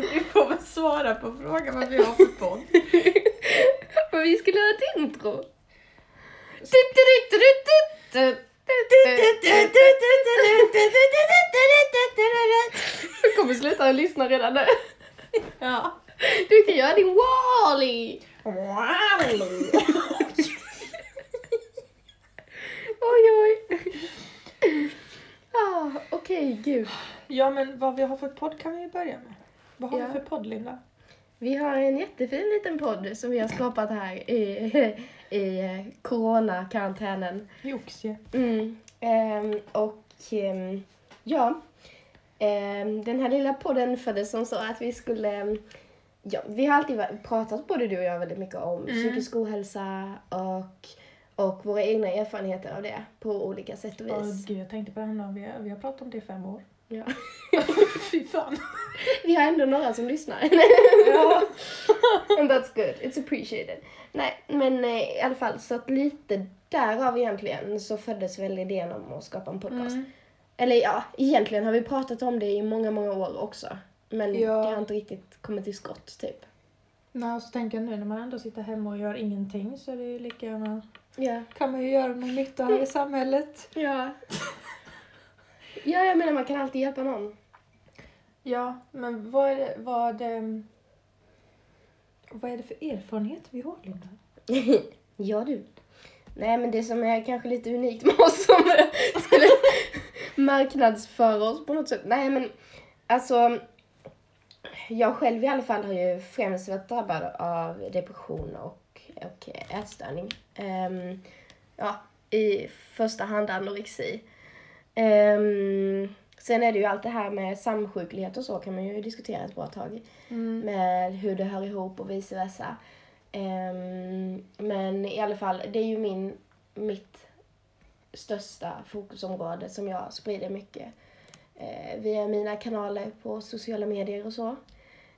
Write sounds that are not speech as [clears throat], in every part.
Vi får väl svara på frågan vad vi har [laughs] för podd. Men vi skulle ha ett intro. Jag kommer sluta lyssna redan nu. Ja. Du kan göra din Wall-E. Oj, oj. Ah, Okej, gud. Ja, men vad vi har för podd kan vi börja med. Vad har Ja. vi för podd, Linda? Vi har en jättefin liten podd som vi har skapat här i, i coronakarantänen. Joxie. Mm. Ehm, och ehm, ja, ehm, den här lilla podden föddes som så att vi skulle... Ja, vi har alltid pratat, både du och jag, väldigt mycket om Mm. psykisk ohälsa och, och våra egna erfarenheter av det på olika sätt och vis. gud, jag tänkte på det här vi, vi har pratat om det i fem år. Ja. [laughs] Fy fan. Vi har ändå några som lyssnar. Ja. [laughs] And that's good, it's appreciated. Nej, men eh, i alla fall, så att lite därav egentligen så föddes väl idén om att skapa en podcast. Mm. Eller ja, egentligen har vi pratat om det i många, många år också. Men Ja. det har inte riktigt kommit till skott, typ. Nej, och så tänker jag nu när man ändå sitter hemma och gör ingenting så är det ju lika gärna... Ja. Kan man ju göra någon nytta här [laughs] i samhället. Ja. Ja, jag menar man kan alltid hjälpa någon. Ja, men vad är det, vad, ehm, vad är det för erfarenhet vi har, Linda? [laughs] ja du. Nej, men det som är kanske lite unikt med oss som [laughs] skulle marknadsföra oss på något sätt. Nej, men alltså. Jag själv i alla fall har ju främst varit drabbad av depression och, och ätstörning. Ehm, ja, i första hand anorexi. Ehm, sen är det ju allt det här med samsjuklighet och så kan man ju diskutera ett bra tag med hur det hör ihop och vice versa. Ehm, men i alla fall, det är ju min, mitt största fokusområde som jag sprider mycket eh, via mina kanaler på sociala medier och så.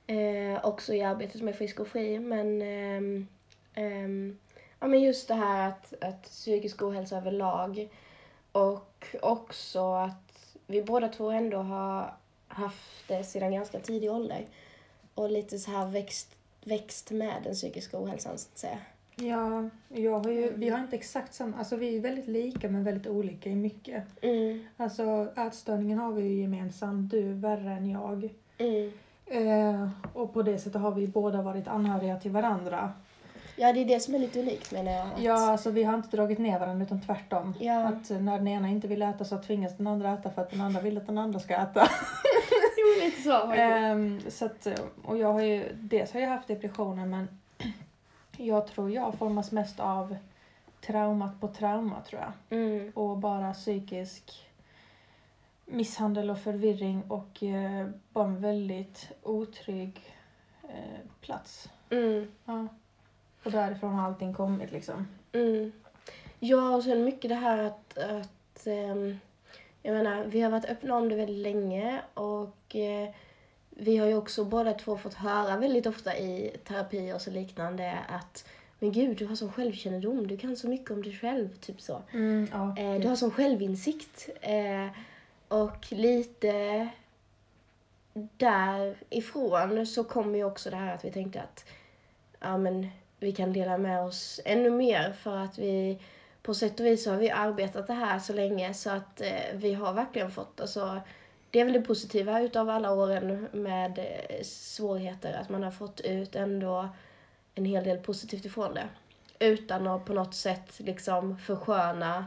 Eh, också i arbetet med Frisk och Fri, men ehm, ja, men just det här att, att psykisk ohälsa överlag och också att vi båda två ändå har haft det sedan ganska tidig ålder och lite så här växt, växt med den psykiska ohälsan så att säga. Ja, jag har ju, vi har inte exakt samma, alltså vi är väldigt lika men väldigt olika i mycket. Mm, Alltså ätstörningen har vi ju gemensamt, du är värre än jag. mm. Eh, och på det sättet har vi båda varit anhöriga till varandra. Ja, det är det som är lite unikt menar jag. att- Ja, alltså vi har inte dragit ner varandra utan tvärtom. Ja. Att eh, när den ena inte vill äta så tvingas den andra äta för att den andra vill att den andra ska äta. [laughs] Jo, lite så. faktiskt. Ehm, så att, eh, och jag har ju, dels har jag haft depressionen men [clears throat] jag tror jag formas mest av traumat på trauma tror jag. Mm, Och bara psykisk misshandel och förvirring och eh, bara en väldigt otrygg eh, plats. mm, Ja. Och därifrån har allting kommit liksom. mm. Ja, och sen mycket det här att, att ehm, jag menar, vi har varit öppna om det väldigt länge och eh, vi har ju också båda två fått höra väldigt ofta i terapi och så liknande att men gud, du har sån självkännedom, du kan så mycket om dig själv, typ så. Mm, ja. Eh, du har sån självinsikt. Eh, och lite därifrån så kommer ju också det här att vi tänkte att ja, men vi kan dela med oss ännu mer för att vi på sätt och vis har vi arbetat det här så länge så att eh, vi har verkligen fått, alltså det är väl det positiva utav alla åren med eh, svårigheter, att man har fått ut ändå en hel del positivt ifrån det. Utan att på något sätt liksom försköna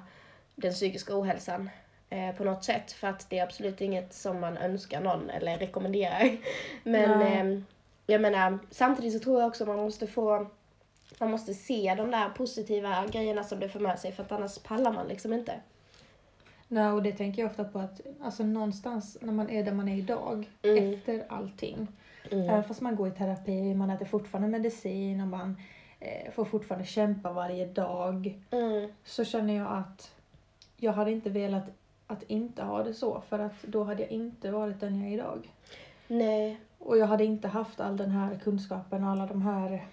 den psykiska ohälsan eh, på något sätt. För att det är absolut inget som man önskar någon eller rekommenderar. [laughs] Men eh, jag menar, samtidigt så tror jag också man måste få man måste se de där positiva grejerna som det för med sig för att annars pallar man liksom inte. Nej, och det tänker jag ofta på att alltså, någonstans när man är där man är idag, Mm. efter allting, Mm. även fast man går i terapi, man äter fortfarande medicin och man eh, får fortfarande kämpa varje dag, Mm. så känner jag att jag hade inte velat att inte ha det så, för att då hade jag inte varit den jag är idag. Nej. Och jag hade inte haft all den här kunskapen och alla de här,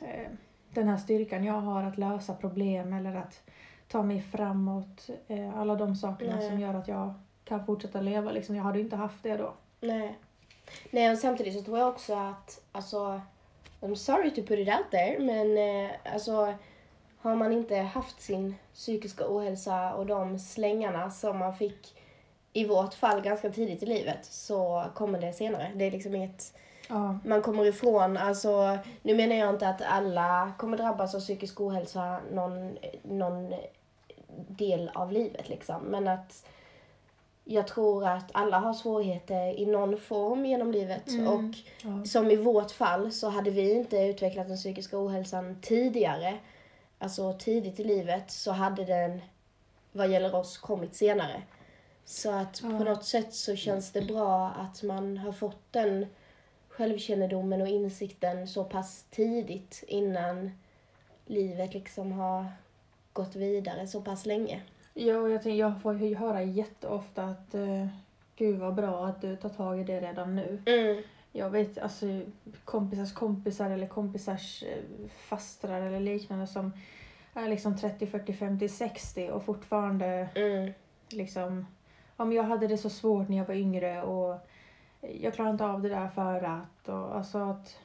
eh, den här styrkan jag har att lösa problem eller att ta mig framåt. Eh, alla de sakerna Nej. som gör att jag kan fortsätta leva. Liksom, jag hade inte haft det då. Nej. Nej, och samtidigt så tror jag också att, alltså, I'm sorry to put it out there, men eh, alltså har man inte haft sin psykiska ohälsa och de slängarna som man fick i vårt fall ganska tidigt i livet så kommer det senare. Det är liksom inget Ja. man kommer ifrån. Alltså, nu menar jag inte att alla kommer drabbas av psykisk ohälsa någon, någon del av livet liksom. Men att jag tror att alla har svårigheter i någon form genom livet. Mm. Och Ja. som i vårt fall så hade vi inte utvecklat den psykiska ohälsan tidigare. Alltså tidigt i livet så hade den, vad gäller oss, kommit senare. Så att Ja. på något sätt så känns det bra att man har fått den självkännedomen och insikten så pass tidigt innan livet liksom har gått vidare så pass länge. Ja, och jag, tänker, jag får ju höra jätteofta att eh, gud vad bra att du tar tag i det redan nu. Mm. Jag vet alltså kompisars kompisar eller kompisars eh, fastrar eller liknande som är liksom 30, 40, 50, 60 och fortfarande Mm. liksom om jag hade det så svårt när jag var yngre och jag klarade inte av det där för att och alltså att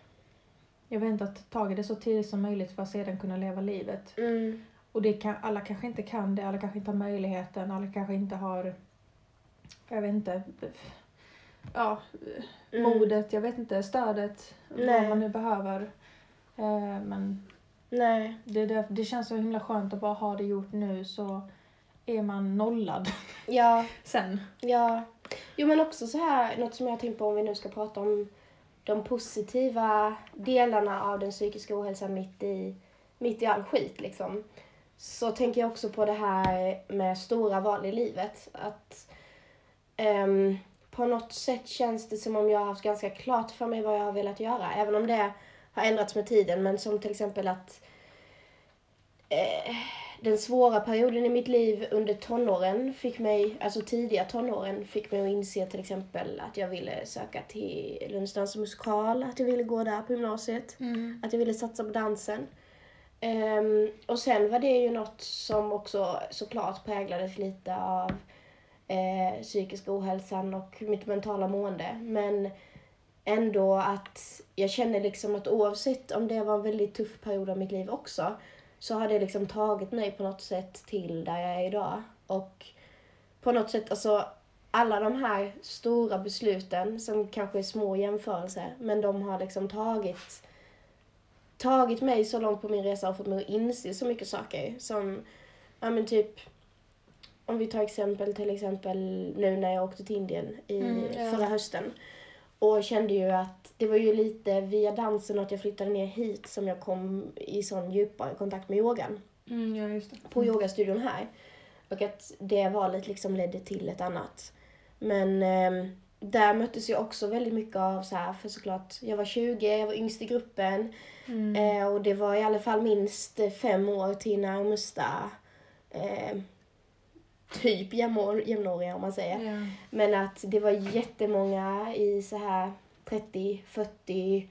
jag vet inte att ta det så tidigt som möjligt för att sedan kunna leva livet. Mm. Och det kan, alla kanske inte kan det, alla kanske inte har möjligheten, alla kanske inte har, jag vet inte, ja, Mm. modet, jag vet inte, stödet, vad Nej. man nu behöver. Eh, men Nej. det, det, det känns så himla skönt att bara ha det gjort nu så är man nollad Ja. [laughs] sen. Ja. Jo men också så här, något som jag har tänkt på om vi nu ska prata om de positiva delarna av den psykiska ohälsan mitt i, mitt i all skit liksom. Så tänker jag också på det här med stora val i livet. Att um, på något sätt känns det som om jag har haft ganska klart för mig vad jag har velat göra. Även om det har ändrats med tiden. Men som till exempel att eh, den svåra perioden i mitt liv under tonåren fick mig, alltså tidiga tonåren, fick mig att inse till exempel att jag ville söka till Lunds dans och musikal, att jag ville gå där på gymnasiet, att jag ville satsa på dansen. Ehm, och sen var det ju något som också såklart präglades lite av eh, psykisk ohälsan och mitt mentala mående. Men ändå att jag känner liksom att oavsett om det var en väldigt tuff period av mitt liv också så har det liksom tagit mig på något sätt till där jag är idag. Och på något sätt, alltså alla de här stora besluten som kanske är små i jämförelse, men de har liksom tagit tagit mig så långt på min resa och fått mig att inse så mycket saker som, ja men typ om vi tar exempel till exempel nu när jag åkte till Indien i Mm, ja. förra hösten och kände ju att det var ju lite via dansen och att jag flyttade ner hit som jag kom i sån djupare kontakt med yogan Mm, ja, just det. på yogastudion här. Och att det valet liksom ledde till ett annat. Men ehm, där möttes jag också väldigt mycket av så här, för såklart, jag var 20, jag var yngst i gruppen. Mm. Eh, och det var i alla fall minst eh, fem år till närmsta eh, typ jämnår, jämnåriga om man säger. Ja. Men att det var jättemånga i så här 30, 40,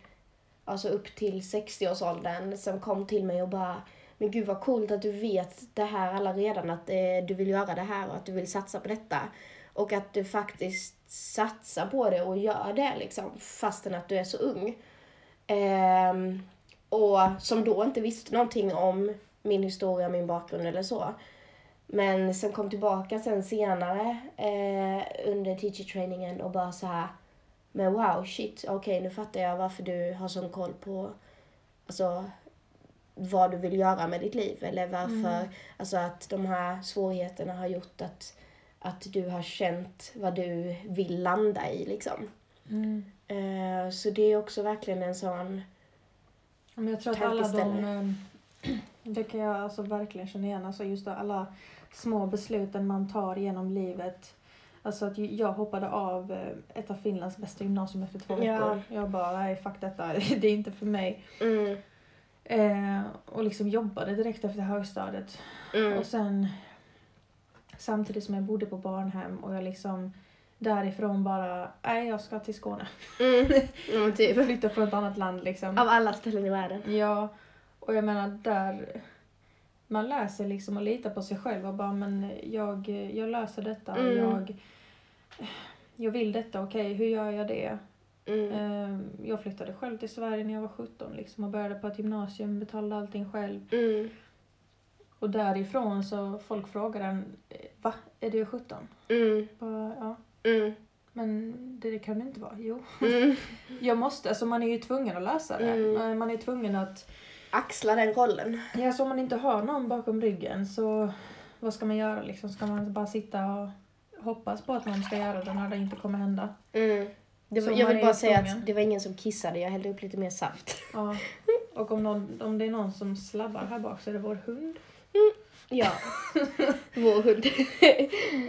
alltså upp till 60-årsåldern som kom till mig och bara men gud vad coolt att du vet det här alla redan, att eh, du vill göra det här och att du vill satsa på detta. Och att du faktiskt satsar på det och gör det liksom, fastän att du är så ung. Ehm, och som då inte visste någonting om min historia, min bakgrund eller så. Men som kom tillbaka sen senare eh, under teacher trainingen och bara så här men wow, shit, okej nu fattar jag varför du har sån koll på alltså, vad du vill göra med ditt liv. Eller varför, alltså att de här svårigheterna har gjort att, att du har känt vad du vill landa i liksom. Mm. Eh, så det är också verkligen en sån, Men jag tror att alla de, det kan jag alltså verkligen känna igen, alltså just alla små besluten man tar genom livet. Alltså att jag hoppade av eh, ett av Finlands bästa gymnasium efter två Ja. veckor. Jag bara, nej fuck detta, [laughs] det är inte för mig. mm, Eh, och liksom jobbade direkt efter högstadiet. mm, Och sen samtidigt som jag bodde på barnhem och jag liksom därifrån bara, nej jag ska till Skåne. mm, [laughs] mm, typ. Flytta från ett annat land liksom. Av alla ställen i världen. Ja, och jag menar där man lär sig liksom att lita på sig själv och bara men jag, jag löser detta, Mm. jag, jag vill detta, okej hur gör jag det? Mm. Eh, Jag flyttade själv till Sverige när jag var 17 liksom, och började på ett gymnasium, betalade allting själv. Mm. Och därifrån så folk frågar en, va? Är du 17? Mm. Bara, ja. Mm. Men det, det kan det inte vara. Jo. Mm. [laughs] Jag måste, alltså man är ju tvungen att lösa det. Mm. Man är tvungen att, Axla den rollen. ja så om man inte har någon bakom ryggen så vad ska man göra liksom? Ska man bara sitta och hoppas på att någon ska göra det när det inte kommer hända? Mm. Det var, jag man vill bara säga att det var ingen som kissade, jag hällde upp lite mer saft. Ja. Och om, någon, om det är någon som slabbar här bak så är det vår hund. Ja. [laughs] Vår hund.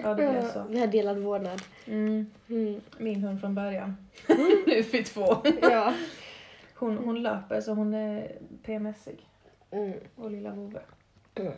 Ja, det blev så. Vi har delad vårdnad. Mm. Mm. Min hund från början. [laughs] nu är vi två. Ja. Hon, hon löper så hon är PMSig. Mm. Och lilla vovve. Mm.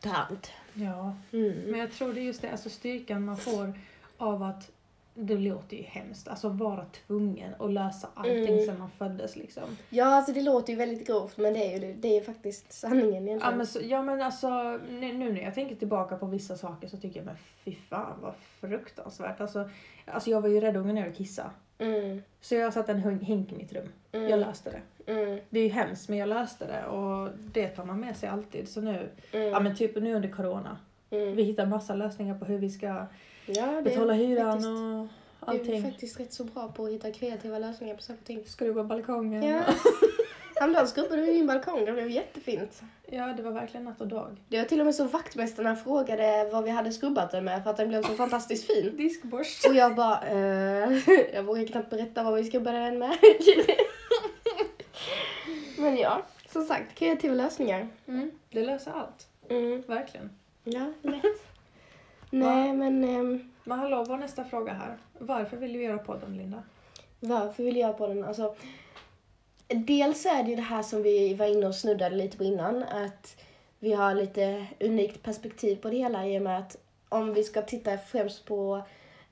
Tant. Ja. Mm. Men jag tror det är just det, alltså styrkan man får av att det låter ju hemskt, alltså vara tvungen att lösa allting Mm. sedan man föddes liksom. Ja, alltså det låter ju väldigt grovt men det är ju det, är faktiskt sanningen egentligen. Ja men, så, ja, men alltså nu, nu när jag tänker tillbaka på vissa saker så tycker jag men fy fan vad fruktansvärt. Alltså, alltså jag var ju rädd ungen när jag kissa. Mm. Så jag satte en hink- i mitt rum. Mm. Jag löste det. Mm. Det är ju hemskt men jag löste det och det tar man med sig alltid. Så nu, Mm. ja men typ nu under corona. Mm. Vi hittar massa lösningar på hur vi ska Ja, betala hyran faktiskt- och Du är allting. faktiskt rätt så bra på att hitta kreativa lösningar på saker och ting. Skruva balkongen. Ja. [laughs] Häromdagen skrubbade vi min balkong, det blev jättefint. Ja, det var verkligen natt och dag. Det var till och med så vaktmästarna frågade vad vi hade skrubbat den med för att den blev så fantastiskt fin. Diskborst. Och jag bara, eh, [laughs] jag vågar knappt berätta vad vi skrubbade den med. [laughs] Men ja, som sagt, kreativa lösningar. Mm. Det löser allt. Mm. Verkligen. Ja, lätt. Nej, men ehm, Men hallå, var nästa fråga här? Varför vill du göra podden, Linda? varför vill jag på den? Alltså, dels är det ju det här som vi var inne och snuddade lite på innan, att vi har lite unikt perspektiv på det hela i och med att om vi ska titta främst på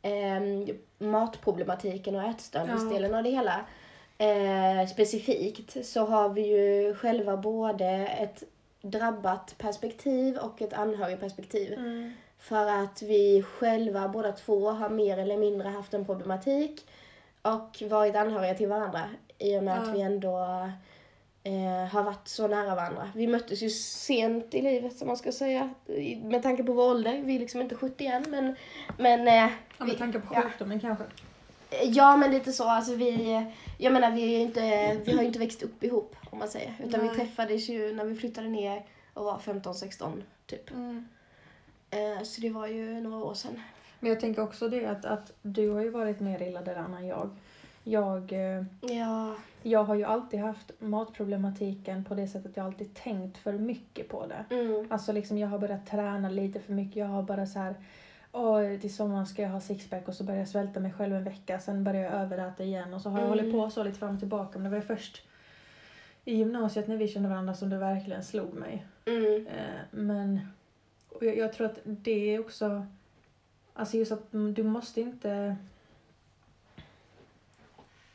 ehm, matproblematiken och ätstörningsdelen av det hela eh, specifikt så har vi ju själva både ett drabbat perspektiv och ett anhörigperspektiv. Mm. För att vi själva båda två har mer eller mindre haft en problematik och varit anhöriga till varandra i och med Ja. att vi ändå eh, har varit så nära varandra. Vi möttes ju sent i livet som man ska säga, med tanke på vår ålder. Vi är liksom inte 70 än men, men eh, Ja, vi, med tanke på ja. sjukdomen kanske. Ja, men lite så. Alltså vi, jag menar, vi, är inte, vi har ju inte växt upp ihop, om man säger. Utan Nej. vi träffades ju när vi flyttade ner och var 15-16, typ. Mm. Eh, så det var ju några år sedan. Men jag tänker också det att, att du har ju varit mer illa däran än jag. Jag, eh, Ja. jag har ju alltid haft matproblematiken på det sättet jag alltid tänkt för mycket på det. Mm. Alltså liksom jag har börjat träna lite för mycket. Jag har bara så här, åh till sommaren ska jag ha sixpack och så börjar jag svälta mig själv en vecka. Sen börjar jag överäta igen och så har jag Mm. hållit på så lite fram och tillbaka. Men det var ju först i gymnasiet när vi kände varandra som det verkligen slog mig. Mm. Eh, men och jag, jag tror att det är också, alltså just att du måste inte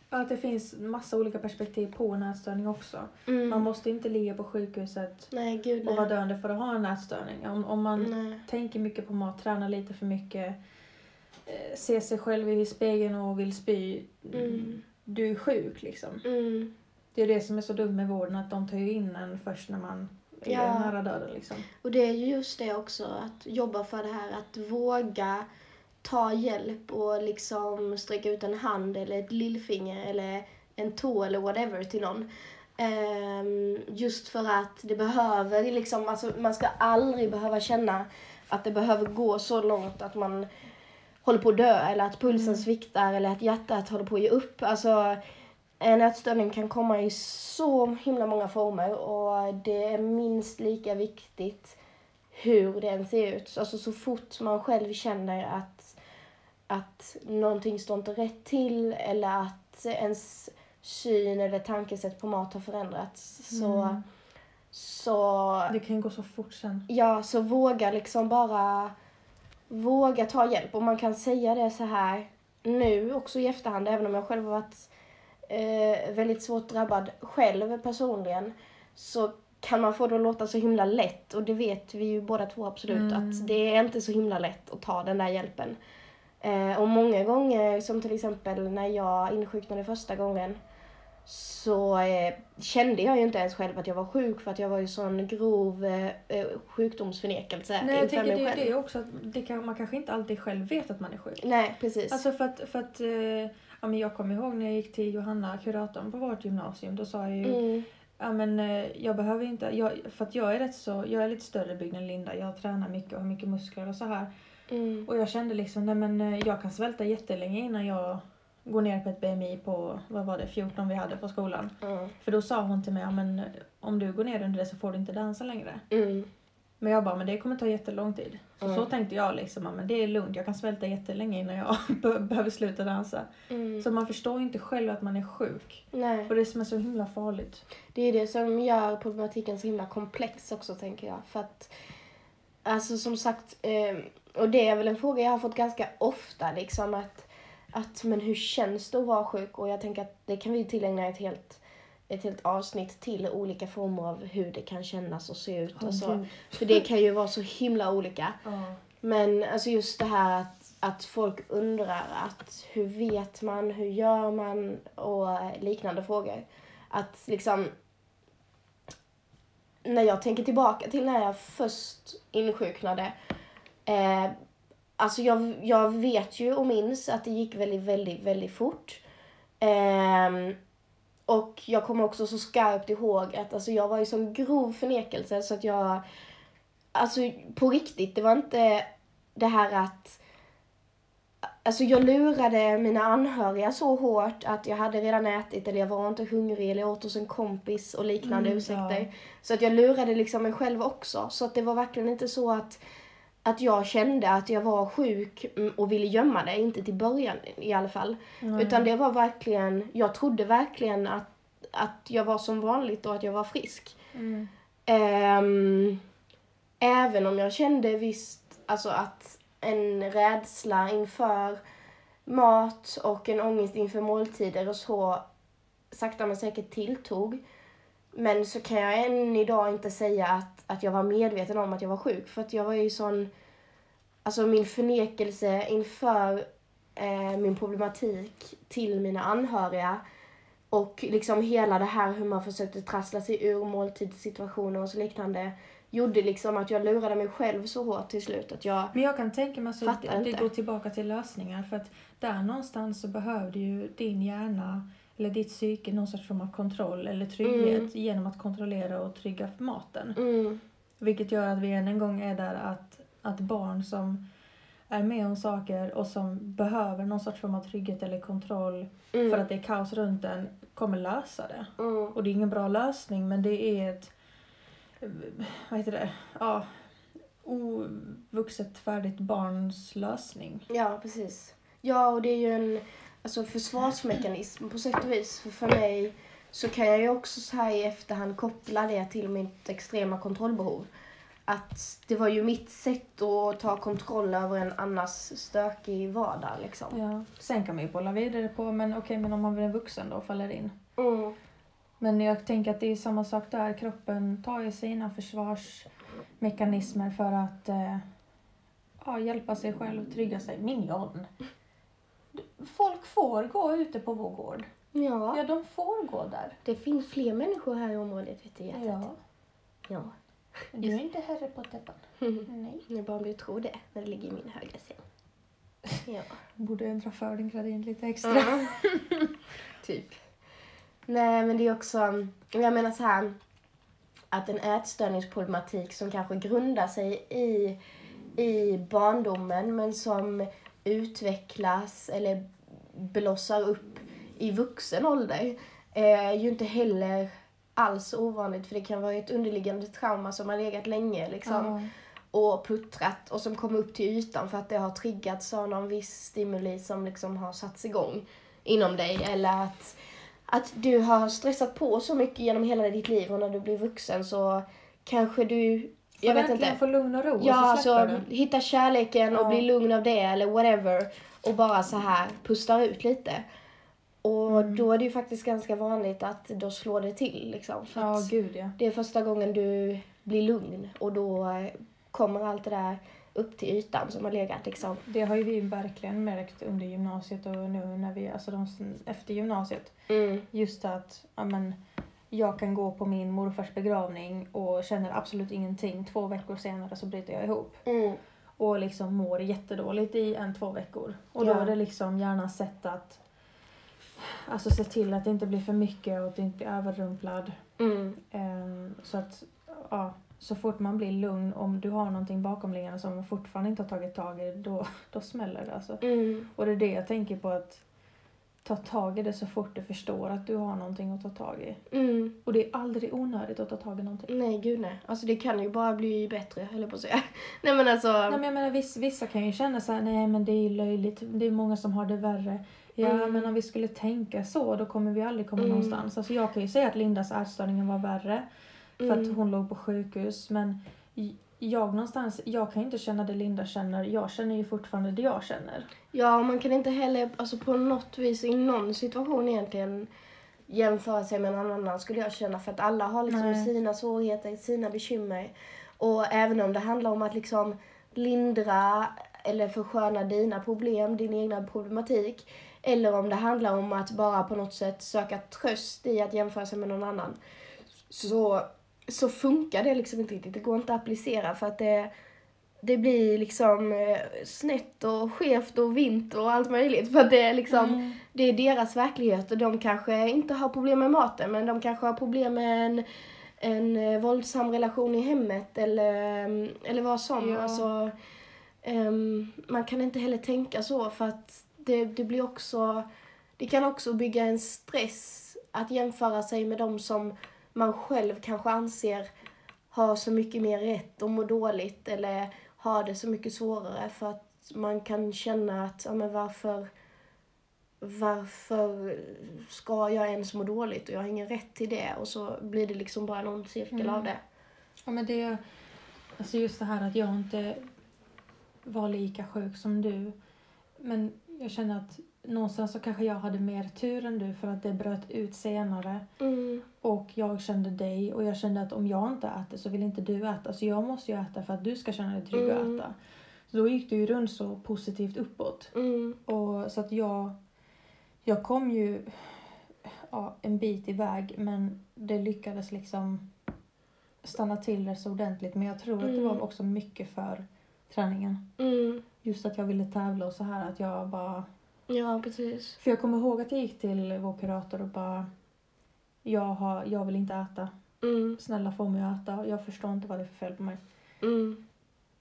att det finns massa olika perspektiv på en ätstörning också. Mm. Man måste inte ligga på sjukhuset Nej, gud och vara nej. döende för att ha en ätstörning. Om, om man nej. tänker mycket på mat, tränar lite för mycket, eh, ser sig själv i spegeln och vill spy. Mm. Du är sjuk liksom. Mm. Det är det som är så dumt med vården, att de tar ju in en först när man är Ja. nära döden liksom. Och det är ju just det också, att jobba för det här att våga ta hjälp och liksom sträcka ut en hand eller ett lillfinger eller en tå eller whatever till någon. Ehm, just för att det behöver liksom, alltså man ska aldrig behöva känna att det behöver gå så långt att man håller på att dö eller att pulsen Mm. sviktar eller att hjärtat håller på att ge upp. Alltså en ätstörning kan komma i så himla många former och det är minst lika viktigt hur den ser ut. Alltså så fort man själv känner att, att någonting står inte rätt till eller att ens syn eller tankesätt på mat har förändrats så, Mm. så Det kan gå så fort sen. Ja, så våga liksom bara våga ta hjälp. Och man kan säga det så här nu också i efterhand, även om jag själv har varit eh, väldigt svårt drabbad själv personligen, så kan man få det att låta så himla lätt. Och det vet vi ju båda två absolut, Mm. att det är inte så himla lätt att ta den där hjälpen. Eh, och många gånger, som till exempel när jag insjuknade första gången, så eh, kände jag ju inte ens själv att jag var sjuk för att jag var ju sån grov eh, eh sjukdomsförnekelse Nej, jag tänker det, själv. det är också att det kan, man kanske inte alltid själv vet att man är sjuk. Nej, precis. Alltså för att, för att eh, ja, men jag kommer ihåg när jag gick till Johanna, kuratorn på vårt gymnasium, då sa jag ju mm, Ja men eh, jag behöver inte, jag, för att jag är rätt så, jag är lite större byggd än Linda, jag tränar mycket och har mycket muskler och så här. mm, Och jag kände liksom, nej men eh, jag kan svälta jättelänge innan jag går ner på ett BMI på, vad var det, 14 vi hade på skolan. ja, För då sa hon till mig, ja men om du går ner under det så får du inte dansa längre. mm, Men jag bara, men det kommer ta jättelång tid. Så, Mm. så tänkte jag liksom, men det är lugnt, jag kan svälta jättelänge innan jag [laughs] be- behöver sluta dansa. mm. Så man förstår inte själv att man är sjuk. Nej. Och det som är så himla farligt. Det är det som gör problematiken så himla komplex också, tänker jag. För att, alltså som sagt, eh, och det är väl en fråga jag har fått ganska ofta, liksom att, att men hur känns det att vara sjuk? Och jag tänker att det kan vi tillägna ett helt, ett helt avsnitt till olika former av hur det kan kännas och se ut och så. Gud. För det kan ju vara så himla olika. [laughs] Ja. Men alltså just det här att, att folk undrar att hur vet man, hur gör man och liknande frågor. Att liksom när jag tänker tillbaka till när jag först insjuknade. Eh, alltså jag, jag vet ju och minns att det gick väldigt, väldigt, väldigt fort. Ehm, och jag kommer också så skarpt ihåg att alltså, jag var i sån grov förnekelse så att jag Alltså på riktigt, det var inte det här att Alltså jag lurade mina anhöriga så hårt att jag hade redan ätit eller jag var inte hungrig eller jag åt hos en kompis och liknande Mm, ursäkter. ja. Så att jag lurade liksom mig själv också. Så att det var verkligen inte så att, att jag kände att jag var sjuk mm, och ville gömma det, inte till början i alla fall. Nej. Utan det var verkligen, jag trodde verkligen att, att jag var som vanligt och att jag var frisk. Mm. Ehm, även om jag kände visst alltså att en rädsla inför mat och en ångest inför måltider och så sakta men säkert tilltog. Men så kan jag än idag inte säga att, att jag var medveten om att jag var sjuk. För att jag var ju sån... Alltså min förnekelse inför eh, min problematik till mina anhöriga och liksom hela det här hur man försökte trassla sig ur måltidssituationer och så liknande gjorde liksom att jag lurade mig själv så hårt till slut att jag... Men jag kan tänka mig att det, det går tillbaka till lösningar för att där någonstans så behövde ju din hjärna eller ditt psyke någon sorts form av kontroll eller trygghet Mm. genom att kontrollera och trygga maten. Mm, Vilket gör att vi än en gång är där att, att barn som är med om saker och som behöver någon sorts form av trygghet eller kontroll mm, för att det är kaos runt en kommer lösa det. mm, Och det är ingen bra lösning men det är ett, vad heter det, ja, ovuxet färdigt barns lösning. ja, precis. Ja, och det är ju en alltså, försvarsmekanism på sätt och vis. För, för mig så kan jag ju också så här i efterhand koppla det till mitt extrema kontrollbehov. Att det var ju mitt sätt att ta kontroll över en annars stökig vardag liksom. Ja. Sen kan man ju bolla vidare på, men okej, men om man blir en vuxen då faller in. Mm. Men jag tänker att det är samma sak där. Kroppen tar ju sina försvarsmekanismer för att eh, ja, hjälpa sig själv, trygga sig. Minion! Folk får gå ute på vår gård. Ja, Ja, de får gå där. det finns fler människor här i området vet du hjärtat. Ja. Ja. Du är inte herre på täppan. Nej. Det är bara du tror det när det ligger i min högra säng. [laughs] Ja. Borde dra för din gradin lite extra. Mm. [laughs] typ. Nej, men det är också, jag menar så här, att en ätstörningsproblematik som kanske grundar sig i, i barndomen men som utvecklas eller blossar upp i vuxen ålder är ju inte heller alls ovanligt för det kan vara ett underliggande trauma som har legat länge liksom Ja. och puttrat och som kommer upp till ytan för att det har triggats av någon viss stimuli som liksom har satts igång inom dig eller att, att du har stressat på så mycket genom hela ditt liv och när du blir vuxen så kanske du, jag vet inte, få lugn och ro ja och så alltså hitta kärleken och Ja. bli lugn av det eller whatever och bara så här pustar ut lite. Och Mm. då är det ju faktiskt ganska vanligt att då slår det till liksom. För Ja, gud ja. det är första gången du blir lugn och då eh, kommer allt det där upp till ytan som har legat liksom. Det har ju vi verkligen märkt under gymnasiet och nu när vi, alltså de, efter gymnasiet. Mm. Just att, ja men, jag kan gå på min morfars begravning och känner absolut ingenting. Två veckor senare så bryter jag ihop. Mm. Och liksom mår jättedåligt i en, två veckor. Och då Ja. är det liksom gärna sätt att Alltså se till att det inte blir för mycket och att det inte blir överrumplad. Mm. Ehm, så att, ja, så fort man blir lugn, om du har någonting bakomliggande som man fortfarande inte har tagit tag i, då, då smäller det alltså. Mm. Och det är det jag tänker på att ta tag i det så fort du förstår att du har någonting att ta tag i. Mm. Och det är aldrig onödigt att ta tag i någonting. Nej, gud nej. Alltså det kan ju bara bli bättre, höll jag på att säga. [laughs] Nej men alltså. Nej, men jag menar, vissa, vissa kan ju känna så här, nej men det är löjligt, det är många som har det värre. Ja, Mm. men om vi skulle tänka så, då kommer vi aldrig komma Mm. någonstans. Alltså jag kan ju säga att Lindas ätstörning var värre, för att Mm. hon låg på sjukhus, men jag någonstans, jag kan ju inte känna det Linda känner, jag känner ju fortfarande det jag känner. Ja, man kan inte heller alltså på något vis i någon situation egentligen jämföra sig med någon annan skulle jag känna. För att alla har liksom Nej. sina svårigheter, sina bekymmer. Och även om det handlar om att liksom lindra eller försköna dina problem, din egna problematik. Eller om det handlar om att bara på något sätt söka tröst i att jämföra sig med någon annan. Så, så funkar det liksom inte riktigt. Det går inte att applicera för att det, det blir liksom eh, snett och skevt och vint och allt möjligt. För att det är liksom, Mm. det är deras verklighet och de kanske inte har problem med maten men de kanske har problem med en, en eh, våldsam relation i hemmet eller, mm, eller vad som. Ja. Alltså, ehm, man kan inte heller tänka så för att det, det blir också, det kan också bygga en stress att jämföra sig med de som man själv kanske anser har så mycket mer rätt och mår dåligt eller har det så mycket svårare för att man kan känna att, ja men varför varför ska jag ens må dåligt och jag har ingen rätt till det och så blir det liksom bara ond cirkel Mm. av det. Ja men det, alltså just det här att jag inte var lika sjuk som du. Men jag känner att någonstans så kanske jag hade mer tur än du för att det bröt ut senare. Mm. Och jag kände dig och jag kände att om jag inte äter så vill inte du äta. Så jag måste ju äta för att du ska känna dig trygg att Mm. äta. Så då gick det ju runt så positivt uppåt. Mm. Och så att jag, jag kom ju ja, en bit iväg men det lyckades liksom stanna till det så ordentligt. Men jag tror att det var Mm. också mycket för träningen. Mm. Just att jag ville tävla och så här att jag bara... Ja, precis. För jag kommer ihåg att jag gick till vår kurator och bara jag, har, jag vill inte äta. Mm. Snälla få mig att äta. Jag förstår inte vad det är för fel på mig. Mm.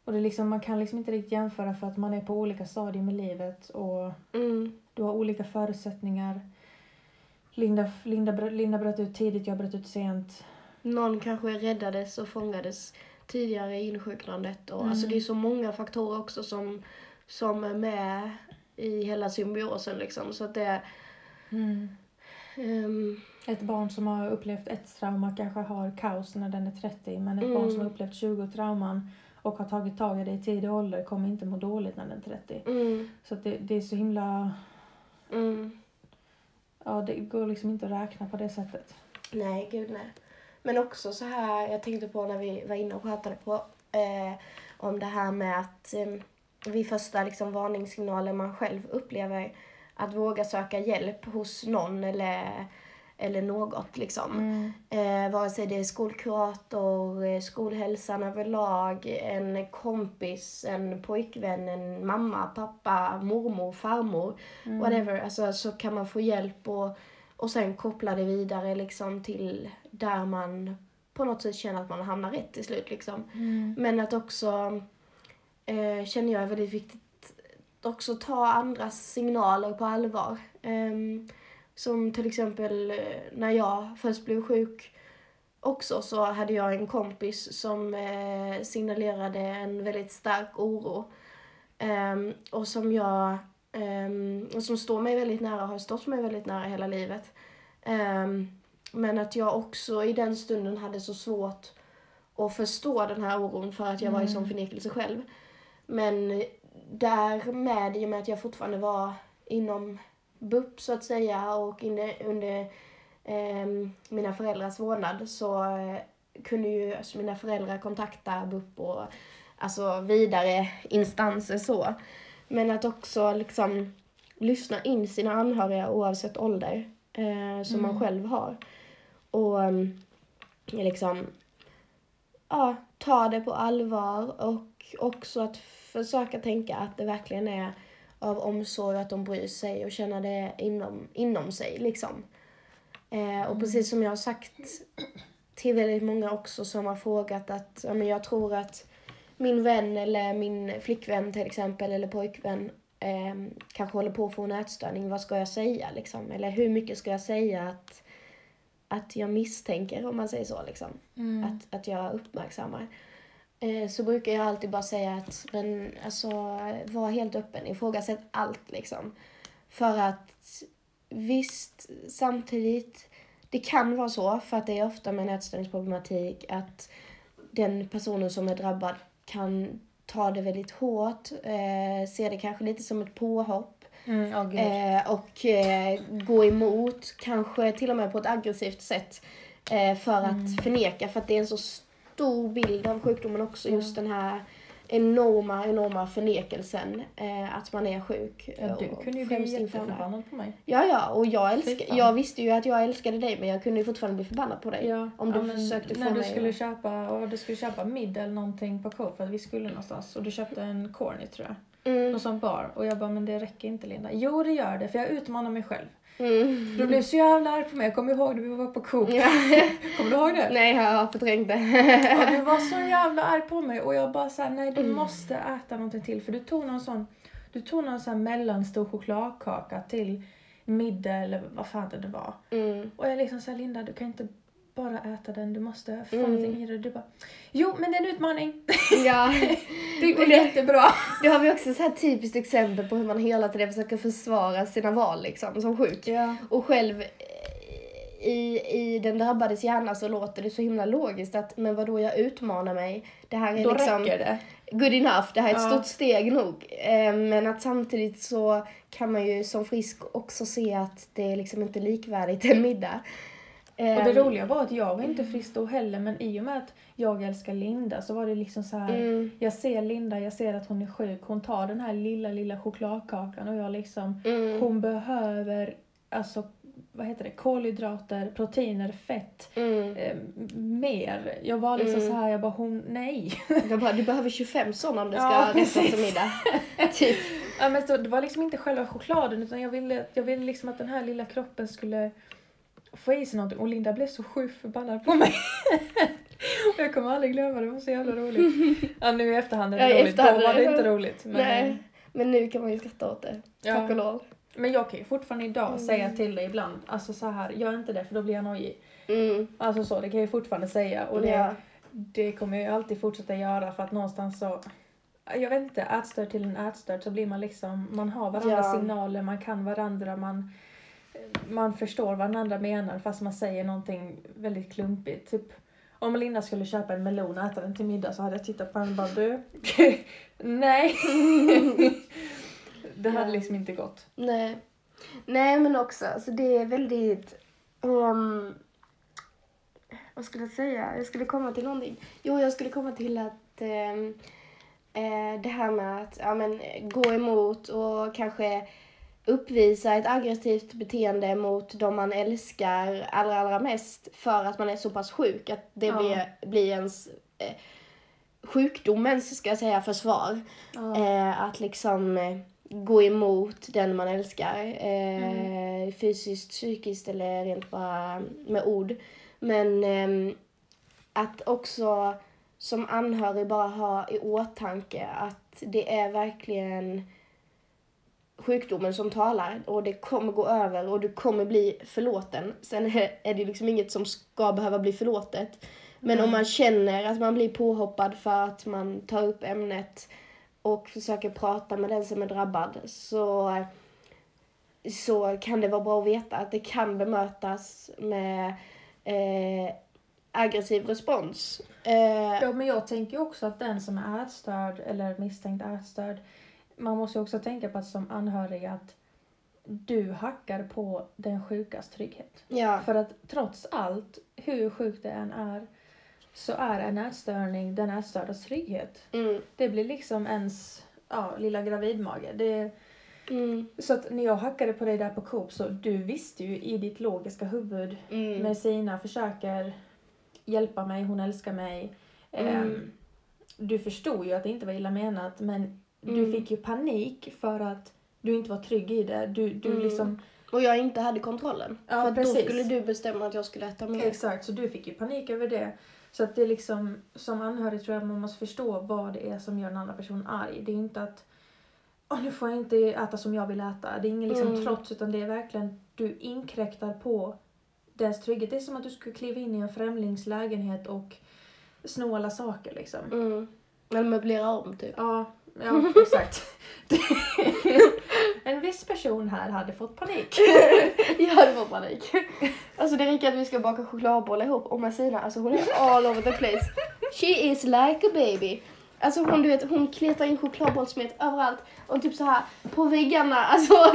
Och det är liksom, man kan liksom inte riktigt jämföra för att man är på olika stadier med livet och Mm. du har olika förutsättningar. Linda, Linda, Linda bröt ut tidigt, jag bröt ut sent. Någon kanske räddades och fångades tidigare i insjuknandet. Och, Mm. Alltså det är så många faktorer också som, som är med i hela symbiosen liksom. Så att det... ehm, Ett barn som har upplevt ett trauma kanske har kaos när den är 30 men ett Mm. barn som har upplevt 20 trauman och har tagit tag i det i tidig ålder kommer inte må dåligt när den är 30. mm, Så det, det är så himla... mm. Ja, det går liksom inte att räkna på det sättet. Nej, gud nej. Men också så här, jag tänkte på när vi var inne och pratade på eh, om det här med att eh, vid första liksom, varningssignaler man själv upplever att våga söka hjälp hos någon eller, eller något liksom. Mm. Eh, vare sig det är skolkurator, eh, skolhälsan överlag, en kompis, en pojkvän, en mamma, pappa, mormor, farmor, Mm. whatever. Alltså, så kan man få hjälp och, och sen koppla det vidare liksom till där man på något sätt känner att man hamnar rätt till slut. Liksom. Mm. Men att också, eh, känner jag är väldigt viktigt, också ta andras signaler på allvar. Ehm, som till exempel eh, när jag först blev sjuk också så hade jag en kompis som eh, signalerade en väldigt stark oro. Ehm, och som jag, ehm, och som står mig väldigt nära och har stått mig väldigt nära hela livet. Ehm, men att jag också i den stunden hade så svårt att förstå den här oron för att jag var i sån Mm. förnekelse själv. Men därmed, i och med att jag fortfarande var inom BUP så att säga och inne, under ehm, mina föräldrars vårdnad så eh, kunde ju alltså mina föräldrar kontakta BUP och alltså vidare instanser så. Men att också liksom lyssna in sina anhöriga oavsett ålder eh, som man själv har. Och um, liksom ja, ta det på allvar och också att försöka tänka att det verkligen är av omsorg att de bryr sig och känna det inom, inom sig liksom. Eh, och precis som jag har sagt till väldigt många också som har frågat att ja, men jag tror att min vän eller min flickvän till exempel eller pojkvän eh, kanske håller på att få en ätstörning. Vad ska jag säga liksom? Eller hur mycket ska jag säga att, att jag misstänker om man säger så liksom? Mm. Att, att jag uppmärksammar. Eh, så brukar jag alltid bara säga att men, alltså, var helt öppen, ifrågasätt allt liksom. För att visst, samtidigt, det kan vara så, för att det är ofta med en ätstörningsproblematik, att den personen som är drabbad kan ta det väldigt hårt, eh, ser det kanske lite som ett påhopp Mm, gud. eh, och eh, gå emot, kanske till och med på ett aggressivt sätt eh, för att Mm. förneka, för att det är en så stor bild av sjukdomen också, just den här enorma, enorma förnekelsen eh, att man är sjuk. ja, du och kunde ju bli jätteförbannad på mig. Ja, ja, och jag, Fy älsk- fan. jag visste ju att jag älskade dig men jag kunde ju fortfarande bli förbannad på dig. Ja, Om du ja, försökte få när du mig skulle att- köpa, och du skulle köpa middag eller någonting på Coop för att vi skulle någonstans och du köpte en corny tror jag. Mm, Någon sån bar och jag bara men det räcker inte Linda. Jo det gör det för jag utmanar mig själv. Mm. Du blev så jävla arg på mig. Jag kommer ihåg när vi var på Coop. Ja. [laughs] Kommer du ihåg det? Nej, jag har förträngt det. Ja, du var så jävla arg på mig och jag bara såhär, nej du Mm. måste äta någonting till för du tog någon sån, du tog någon sån mellanstor chokladkaka till middag eller vad fan det var. Mm. Och jag liksom såhär, Linda du kan inte bara äta den, du måste få Mm. någonting i det. Du bara, jo men det är en utmaning. Ja, [laughs] Det går jättebra. det har vi också så här typiskt exempel på hur man hela tiden försöker försvara sina val liksom, som sjuk. Ja. Och själv eh, i, i den drabbades hjärna så låter det så himla logiskt att men vadå jag utmanar mig. Det här är Då liksom räcker det. good enough, det här är ett Ja. stort steg nog. Eh, Men att samtidigt så kan man ju som frisk också se att det är liksom inte likvärdigt en middag. Och det Ehm, roliga var att jag var inte frisk då heller men i och med att jag älskar Linda så var det liksom så här. Mm, Jag ser Linda, jag ser att hon är sjuk. Hon tar den här lilla, lilla chokladkakan och jag liksom, mm, hon behöver alltså, vad heter det, kolhydrater, proteiner, fett, mm. eh, mer. Jag var liksom Mm. så här, jag bara hon, nej. [laughs] De bara, du behöver 25 sådana om det ska Ja, som precis. [laughs] middag. typ. ja, men så, det var liksom inte själva chokladen utan jag ville, jag ville liksom att den här lilla kroppen skulle få i sig någonting och Linda blev så sjukt förbannad på mig. och [laughs] jag kommer aldrig glömma det, det var så jävla roligt. [laughs] Ja nu i efterhand är det Ja, roligt, då var det det- inte roligt. Men, Nej, men nu kan man ju skratta åt det. Ja. Tack och lov. Men jag kan ju fortfarande idag Mm. säga till dig ibland, alltså så här, gör inte det för då blir jag nojig. Mm. Alltså så, det kan jag ju fortfarande säga och det, Ja. det kommer jag ju alltid fortsätta göra för att någonstans så, jag vet inte, ätstörd till en ätstörd så blir man liksom, man har varandras Ja. signaler, man kan varandra, man, man förstår vad den andra menar fast man säger någonting väldigt klumpigt. Typ, om Linda skulle köpa en melon och äta den till middag så hade jag tittat på henne och bara du, [laughs] nej. [laughs] det hade liksom inte gått. Nej. Nej, men också, alltså det är väldigt... ehm, vad skulle jag säga? Jag skulle komma till någonting. Jo, jag skulle komma till att ehm, eh, det här med att ja, men, gå emot och kanske uppvisa ett aggressivt beteende mot de man älskar allra, allra mest för att man är så pass sjuk att det Ja. blir, blir ens eh, sjukdomens, ska jag säga, försvar. Eh, att liksom eh, gå emot den man älskar. Eh, Fysiskt, psykiskt eller rent bara med ord. Men ehm, att också som anhörig bara ha i åtanke att det är verkligen sjukdomen som talar och det kommer gå över och du kommer bli förlåten. Sen är det liksom inget som ska behöva bli förlåtet. Men om man känner att man blir påhoppad för att man tar upp ämnet och försöker prata med den som är drabbad så, så kan det vara bra att veta att det kan bemötas med eh, aggressiv respons. Eh, Ja, men jag tänker också att den som är ätstörd eller misstänkt ätstörd, man måste också tänka på att som anhörig att du hackar på den sjukas trygghet. ja. För att trots allt, hur sjukt det än är, så är en ätstörning den ätstördas trygghet. Mm. Det blir liksom ens ja, lilla gravidmage. Det, Mm. så att när jag hackade på dig där på Coop så du visste ju i ditt logiska huvud Mm. med Sina försöker hjälpa mig, hon älskar mig. Ehm, du förstod ju att det inte var illa menat men du Mm. fick ju panik för att du inte var trygg i det. Du, du Mm. liksom, Och jag inte hade kontrollen. Ja, för att då precis. skulle du bestämma att jag skulle äta mer. exakt, så du fick ju panik över det. Så att det är liksom, som anhörig tror jag att man måste förstå vad det är som gör den andra personen arg. Det är inte att Åh, nu får jag inte äta som jag vill äta. Det är ingen liksom Mm. trots utan det är verkligen du inkräktar på dens trygghet. Det är som att du skulle kliva in i en främlings lägenhet och sno alla saker liksom. Mm. Eller möblera om typ. Ja, ja exakt. [laughs] en viss person här hade fått panik. jag hade fått panik. Alltså det räcker att vi ska baka chokladbollar ihop och Messina, alltså hon är all over the place. She is like a baby. Alltså hon, du vet, hon kletar in chokladbollsmet överallt och typ så här på väggarna. Alltså, [laughs]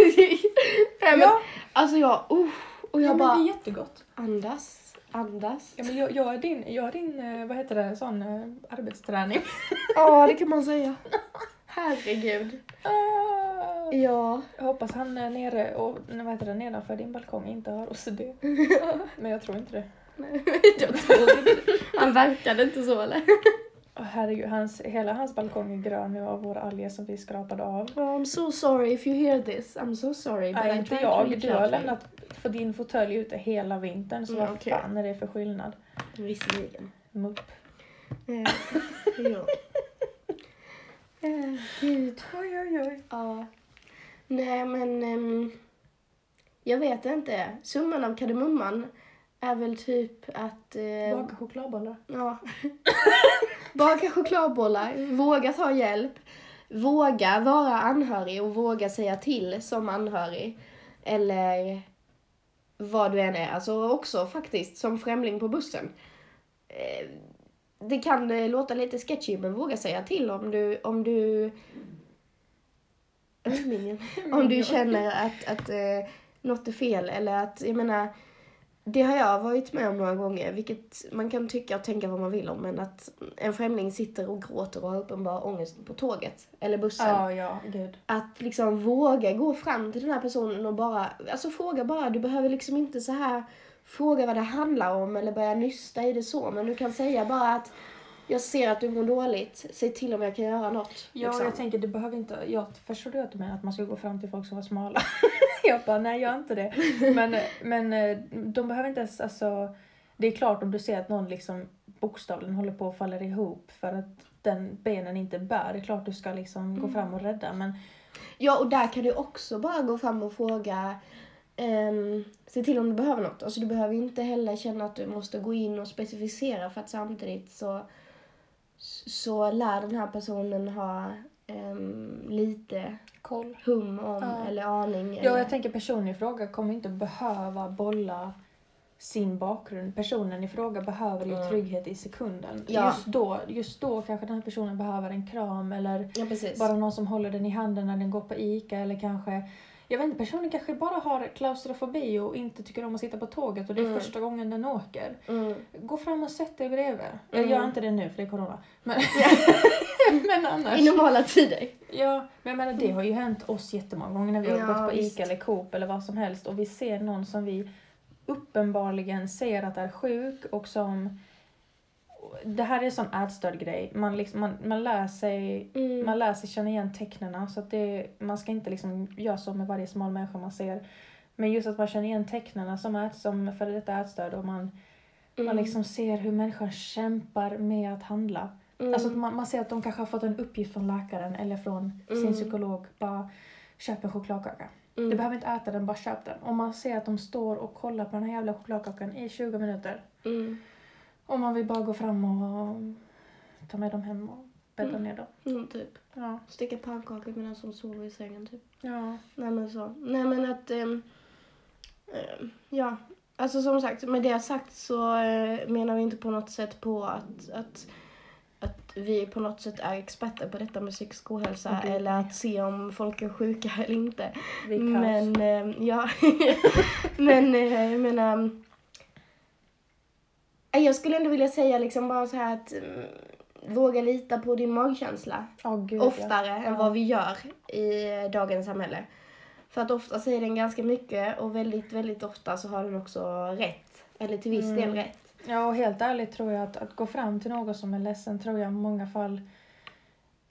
men, Ja. alltså jag, uh, och jag Ja, bara det är jättegott. andas, andas. Ja, men jag, är din, jag är din, eh, vad heter det, sån eh, arbetsträning. [laughs] Ja, det kan man säga. [laughs] Herregud. Ah. Ja. Jag hoppas han är nere och, nej, vad heter det, nedanför din balkong inte har OCD. [laughs] Men jag tror inte det. jag tror inte det. Han verkade inte så eller? Åh, herregud, hans, hela hans balkong är grön nu av våra alger som vi skrapade av. Oh, I'm so sorry if you hear this. I'm so sorry. but Nej, I inte jag. Du har lämnat för din fåtölj ute hela vintern, så Mm, vad okej. fan är det för skillnad? Visserligen. Mupp. Eh, ja. Eh, Gud. Oj, oj, oj. Ja. Nej men. ehm, jag vet inte. Summan av kardemumman är väl typ att... eh, Baka chokladbollar. Ja. [laughs] Baka chokladbollar, våga ta hjälp, våga vara anhörig och våga säga till som anhörig. Eller vad du än är. Alltså också faktiskt som främling på bussen. Eh, Det kan eh, låta lite sketchy men våga säga till om du, om du. [laughs] Om du känner att, att eh, något är fel eller att, jag menar, det har jag varit med om några gånger, vilket man kan tycka och tänka vad man vill om, men att en främling sitter och gråter och har uppenbar ångest på tåget eller bussen. Ja, ja, gud. Att liksom våga gå fram till den här personen och bara, alltså fråga bara, du behöver liksom inte så här fråga vad det handlar om eller börja nysta i det så, men du kan säga bara att jag ser att du mår dåligt, säg till om jag kan göra något. Ja, liksom. jag tänker, det behöver inte... Jag förstår du att du menar att man ska gå fram till folk som var smala? [laughs] [laughs] jag bara, nej, gör inte det. Men, men eh, de behöver inte ens, alltså... Det är klart om du ser att någon liksom bokstavligen håller på att falla ihop för att den benen inte bär. Det är klart du ska liksom gå fram och rädda, men Ja, och där kan du också bara gå fram och fråga Um, se till om du behöver något. Alltså du behöver inte heller känna att du måste gå in och specificera för att samtidigt så, så lär den här personen ha ehm, lite koll. hum om Ja. eller aning. Ja, eller, jag tänker personen i fråga kommer inte behöva bolla sin bakgrund. Personen i fråga behöver ju Mm. trygghet i sekunden. Ja. Just, då, just då kanske den här personen behöver en kram eller ja, bara någon som håller den i handen när den går på ICA eller kanske jag vet inte, personen kanske bara har klaustrofobi och inte tycker om att sitta på tåget och det är Mm. första gången den åker. Mm. Gå fram och sätt dig bredvid. Jag Mm. gör inte det nu för det är corona. Men, [laughs] men annars. I normala tider. Ja, men jag menar det har ju hänt oss jättemånga gånger när vi har Ja, gått på visst. ICA eller Coop eller vad som helst och vi ser någon som vi uppenbarligen ser att är sjuk och som det här är en sån ätstörd grej. Man, liksom, man, man lär sig Mm. man lär sig känna igen tecknena så att det, man ska inte liksom göra så med varje smal människa man ser. Men just att man känner igen tecknena som, ät, som före detta ätstörd och man, man Mm. liksom ser hur människan kämpar med att handla. Mm. Alltså att man, man ser att de kanske har fått en uppgift från läkaren eller från sin Mm. psykolog. Bara köp en chokladkaka. Mm. Du behöver inte äta den, bara köp den. Och man ser att de står och kollar på den här jävla chokladkakan i 20 minuter. Mm. Och man vill bara gå fram och ta med dem hem och bädda Mm. ner dem. Mm, typ. Ja. Sticka pannkakor medan de sover i sängen typ. Ja. Nej men så. Nej men att, ehm, ehm, ja. Alltså som sagt, med det sagt så eh, menar vi inte på något sätt på att, att, att vi på något sätt är experter på detta med psykisk ohälsa Gud, eller nej. att se om folk är sjuka [laughs] eller inte. Men, ehm, ja. [laughs] men eh, jag menar, Eh, Jag skulle ändå vilja säga liksom bara så här att mm, våga lita på din magkänsla. Oh, gud, oftare ja. än vad vi gör i dagens samhälle. För att ofta säger den ganska mycket och väldigt, väldigt ofta så har den också rätt. Eller till viss Mm. del rätt. Ja, och helt ärligt tror jag att, att gå fram till någon som är ledsen tror jag i många fall,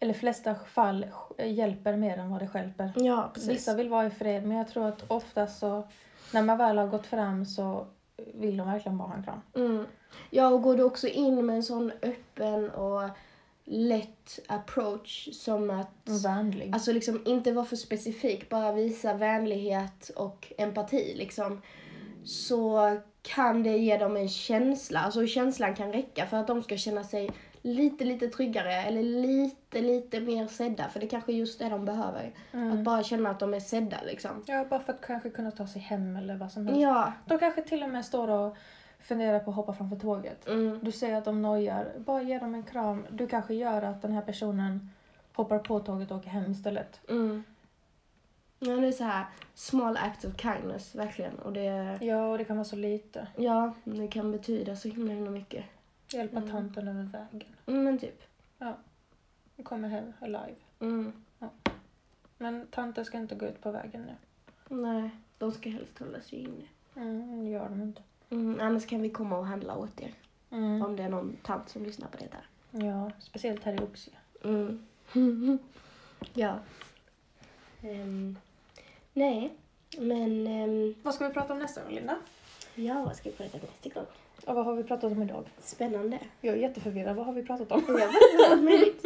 eller flesta fall, hjälper mer än vad det stjälper. Ja, precis. Vissa vill vara i fred, men jag tror att ofta så, när man väl har gått fram så vill de verkligen bara ha en kram. Mm. Ja, och går du också in med en sån öppen och lätt approach som att Vänlig. Alltså liksom inte vara för specifik, bara visa vänlighet och empati liksom. Så kan det ge dem en känsla, alltså känslan kan räcka för att de ska känna sig lite, lite tryggare eller lite, lite mer sedda. För det kanske just det de behöver. Mm. Att bara känna att de är sedda liksom. Ja, bara för att kanske kunna ta sig hem eller vad som helst. Ja. De kanske till och med står och funderar på att hoppa framför tåget. Mm. Du ser att de nojar, bara ge dem en kram. Du kanske gör att den här personen hoppar på tåget och åker hem istället. Mm. Ja, det är så här small act of kindness, verkligen. Och det, Ja, och det kan vara så lite. ja, det kan betyda så himla, himla mycket. Hjälpa Mm. tanten över vägen. Mm, men typ. Du kommer hem alive. Mm. Men tanten ska inte gå ut på vägen nu. Nej, de ska helst hålla sig inne. Mm, det gör de inte. Mm, annars kan vi komma och handla åt er. Mm. Om det är någon tant som lyssnar på det där. Ja, speciellt här i Oxie. Mm. [laughs] ja. Ehm, nej, men... ehm, Vad ska vi prata om nästa gång, Linda? ja, vad ska vi prata om nästa gång? Och vad har vi pratat om idag? Spännande. Jag är jätteförvirrad. Vad har vi pratat om? Jag vet inte möjligt.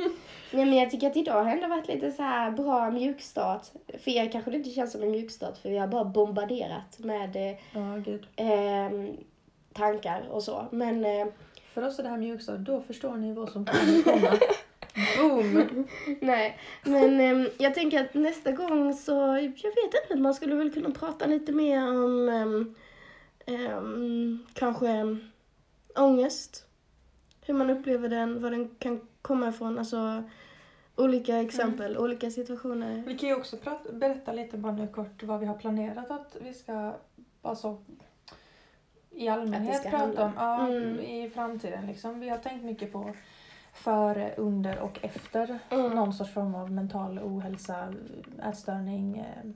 Nej, men jag tycker att idag har ändå varit lite så här bra mjukstart. För er kanske det inte känns som en mjukstart för vi har bara bombarderat med eh, gud. ehm, tankar och så. Men eh, För oss är det här mjukstart. Då förstår ni vad som kommer komma. [laughs] Boom! Nej, men ehm, jag tänker att nästa gång så, jag vet inte, man skulle väl kunna prata lite mer om ehm, ehm, kanske um, ångest. Hur man upplever den, var den kan komma ifrån, alltså olika exempel, olika situationer. Vi kan ju också berätta lite bara nu kort vad vi har planerat att vi ska, alltså i allmänhet prata handla om ja, Mm. i framtiden. Liksom. Vi har tänkt mycket på före, under och efter Mm. någon sorts form av mental ohälsa, ätstörning, eh,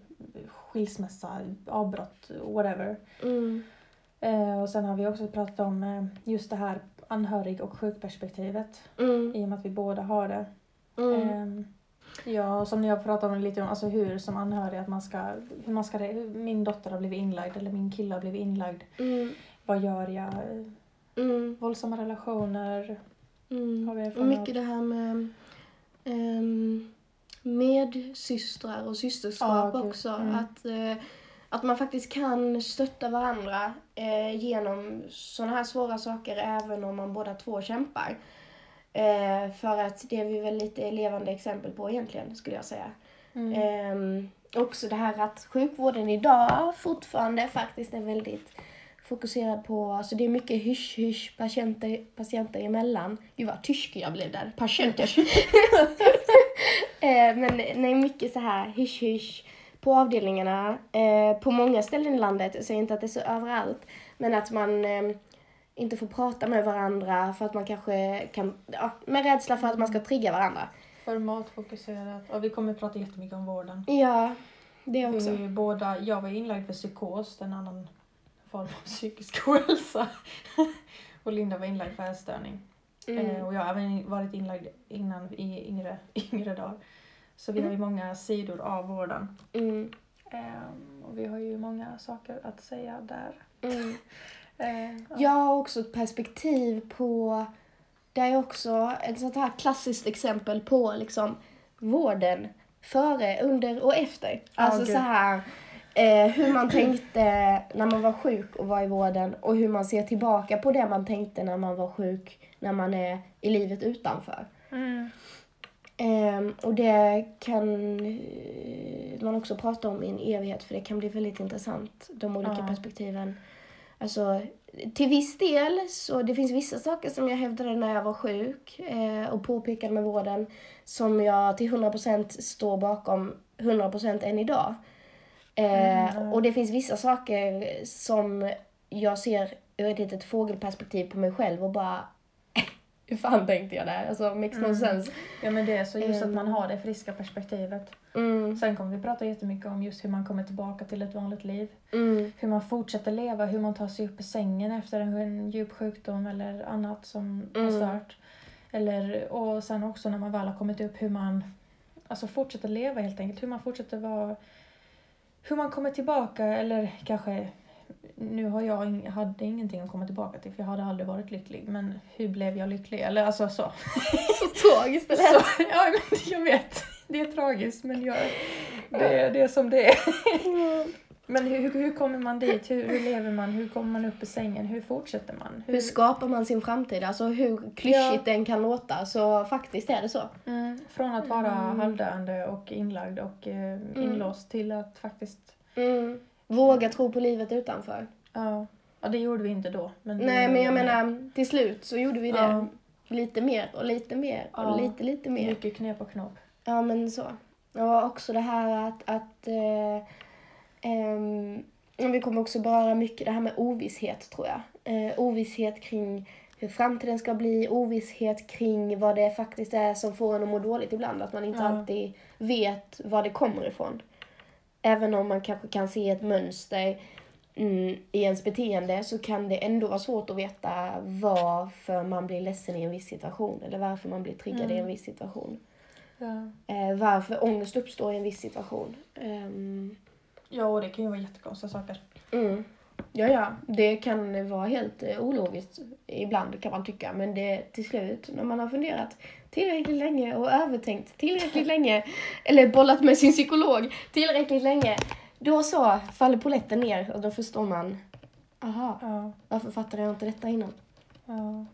skilsmässa, avbrott, whatever. Mm. Eh, och sen har vi också pratat om eh, just det här anhörig och sjukperspektivet Mm. i och med att vi båda har det. Mm. Ehm, ja, som jag pratade om lite om, alltså hur som anhörig, att man ska, hur man ska, hur min dotter har blivit inlagd eller min kille har blivit inlagd. Mm. Vad gör jag? Mm. Våldsamma relationer. Mm. Har vi Och mycket det här med um, medsystrar och systerskap gud. också. Mm. Att, eh, att man faktiskt kan stötta varandra eh, genom sådana här svåra saker även om man båda två kämpar. Eh, för att det är vi väl lite levande exempel på egentligen, skulle jag säga. Mm. Ehm, också det här att sjukvården idag fortfarande faktiskt är väldigt fokuserad på, alltså det är mycket hysch-hysch patienter, patienter emellan. Gud vad tysk jag blev där. Patienter. [laughs] eh, men nej, mycket så här hysch-hysch på avdelningarna. Eh, på många ställen i landet, jag säger inte att det är så överallt, men att man eh, inte får prata med varandra för att man kanske kan, ja, med rädsla för att man ska trigga varandra. Formatfokuserat. Och vi kommer att prata jättemycket om vården. Ja, det också. Vi båda, jag var inlagd för psykos, en annan form av psykisk [laughs] ohälsa. och Linda var inlagd för ätstörning. Eh, Mm. och jag har även varit inlagd innan i yngre, [laughs] yngre dagar. Så vi har ju många sidor av vården. Mm. Ehm, och vi har ju många saker att säga där. Mm. [laughs] Ja. Jag har också ett perspektiv på, det är också ett sånt här klassiskt exempel på liksom vården före, under och efter. Ja, Alltså gud. så här eh, hur man tänkte när man var sjuk och var i vården och hur man ser tillbaka på det man tänkte när man var sjuk när man är i livet utanför. Mm. Ehm, och det kan eh, man också prata om i en evighet för det kan bli väldigt intressant, de olika Ja. perspektiven. Alltså, till viss del så det finns vissa saker som jag hävdade när jag var sjuk eh, och påpekade med vården som jag till 100% står bakom 100% än idag. Eh, Mm. Och det finns vissa saker som jag ser ur ett litet fågelperspektiv på mig själv och bara hur fan tänkte jag där? Alltså makes no Mm. sense. Ja men det är så just att Ehm. man har det friska perspektivet. Mm, Sen kommer vi prata jättemycket om just hur man kommer tillbaka till ett vanligt liv. mm, Hur man fortsätter leva, hur man tar sig upp ur sängen efter en, en djup sjukdom eller annat som har Mm. stört. Eller, och sen också när man väl har kommit upp hur man alltså fortsätter leva helt enkelt. Hur man fortsätter vara... Hur man kommer tillbaka eller kanske... Nu har jag ing- hade ingenting att komma tillbaka till för jag hade aldrig varit lycklig. Men hur blev jag lycklig? Eller alltså så. [laughs] Så tragiskt det lät. så ja, men jag vet. Det är tragiskt men jag, det, är- det är som det är. [laughs] Men hur, hur kommer man dit? Hur, hur lever man? Hur kommer man upp ur sängen? Hur fortsätter man? Hur skapar man sin framtid? Alltså hur klyschigt den kan låta, så faktiskt är det så. Mm, från att vara Mm. halvdöende och inlagd och eh, inlåst till att faktiskt... Mm. Våga tro på livet utanför. Ja, ja det gjorde vi inte då. Men Nej, men jag menar, till slut så gjorde vi det. Ja. Lite mer och lite mer och Ja. lite, lite mer. Mycket knep och knop. Ja, men så. Och också det här att, att eh, ehm, vi kommer också beröra mycket det här med ovisshet, tror jag. Eh, ovisshet kring hur framtiden ska bli, ovisshet kring vad det faktiskt är som får en att må dåligt ibland. Att man inte Ja. alltid vet var det kommer ifrån. Även om man kanske kan se ett mönster mm, i ens beteende så kan det ändå vara svårt att veta varför man blir ledsen i en viss situation eller varför man blir triggad i en Mm. viss situation. Ja. Eh, varför ångest uppstår i en viss situation. Ehm, ja, och det kan ju vara jättekonstiga saker. mm. Ja, ja, det kan vara helt eh, ologiskt ibland kan man tycka, men det till slut när man har funderat tillräckligt länge och övertänkt tillräckligt [laughs] länge, eller bollat med sin psykolog tillräckligt länge, då så faller polletten ner och då förstår man, aha, Ja, varför fattade jag inte detta innan? ja.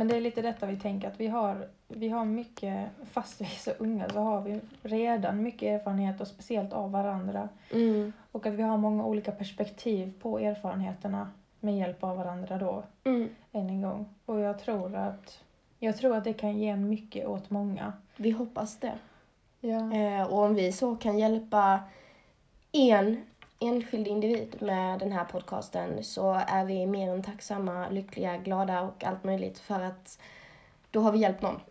Men det är lite detta vi tänker att vi har, vi har mycket, fast vi är så unga så har vi redan mycket erfarenhet och speciellt av varandra. Mm. Och att vi har många olika perspektiv på erfarenheterna med hjälp av varandra då, Mm. än en gång. Och jag tror att, jag tror att det kan ge mycket åt många. Vi hoppas det. Ja. Eh, och om vi så kan hjälpa en enskild individ med den här podcasten så är vi mer än tacksamma, lyckliga, glada och allt möjligt för att då har vi hjälpt någon. [laughs]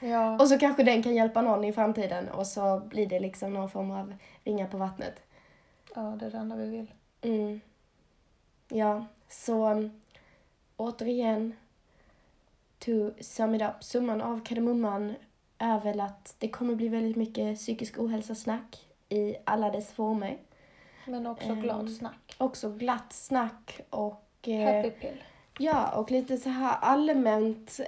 Ja. och så kanske den kan hjälpa någon i framtiden och så blir det liksom någon form av ringa på vattnet. ja, det är det enda vi vill. Mm. Ja, så um, återigen, to sum it up, summan av kardemumman är väl att det kommer bli väldigt mycket psykisk ohälsa-snack i alla dess former. Men också Ehm, glad snack. Också glatt snack och... eh, Happy pill. Ja, och lite så här allmänt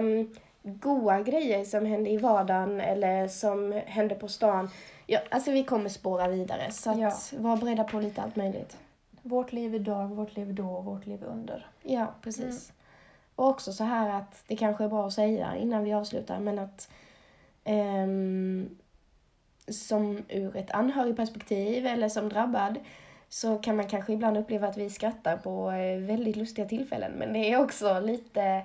um, goa grejer som händer i vardagen eller som händer på stan. Ja, alltså vi kommer spåra vidare så Ja. var beredda på lite allt möjligt. Vårt liv idag, vårt liv då, vårt liv under. Ja, precis. Och också så här att det kanske är bra att säga innan vi avslutar, men att ehm, som ur ett anhörigperspektiv eller som drabbad så kan man kanske ibland uppleva att vi skrattar på eh, väldigt lustiga tillfällen, men det är också lite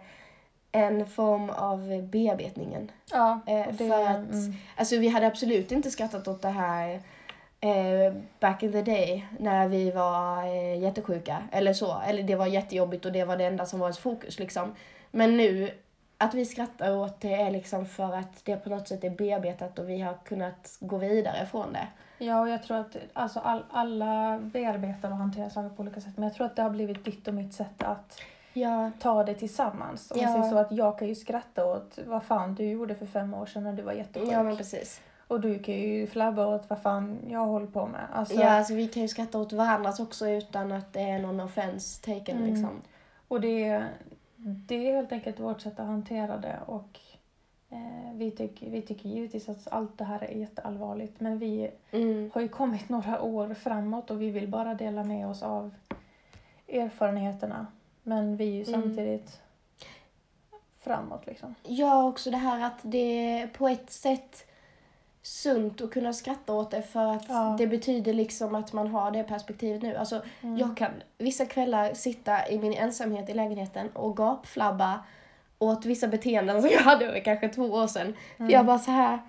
en form av bearbetningen. Ja, Eh, och för att- mm, Alltså vi hade absolut inte skrattat åt det här eh, back in the day när vi var eh, jättesjuka eller så. Eller det var jättejobbigt och det var det enda som var ens fokus liksom. Men nu, att vi skrattar åt det är liksom för att det på något sätt är bearbetat och vi har kunnat gå vidare från det. Ja, och jag tror att alltså, all, alla bearbetar och hanterar saker på olika sätt. Men jag tror att det har blivit ditt och mitt sätt att Ja, ta det tillsammans. Om Ja. så att jag kan ju skratta åt vad fan du gjorde för fem år sedan när du var jättesjuk. ja men precis. Och du kan ju flabba åt vad fan jag håller på med. Alltså, Ja, alltså vi kan ju skratta åt varandras också utan att det är någon offense taken Mm. liksom. Och det, det är helt enkelt vårt sätt att hantera det. Och eh, vi, tycker, vi tycker givetvis att allt det här är jätteallvarligt. Men vi Mm. har ju kommit några år framåt och vi vill bara dela med oss av erfarenheterna. Men vi är ju Mm. samtidigt framåt liksom. Ja, också det här att det på ett sätt sunt att kunna skratta åt det för att Ja. det betyder liksom att man har det perspektivet nu. Alltså, Mm. jag kan vissa kvällar sitta i min ensamhet i lägenheten och gapflabba åt vissa beteenden som jag hade för kanske två år sedan. Mm. För jag bara så här.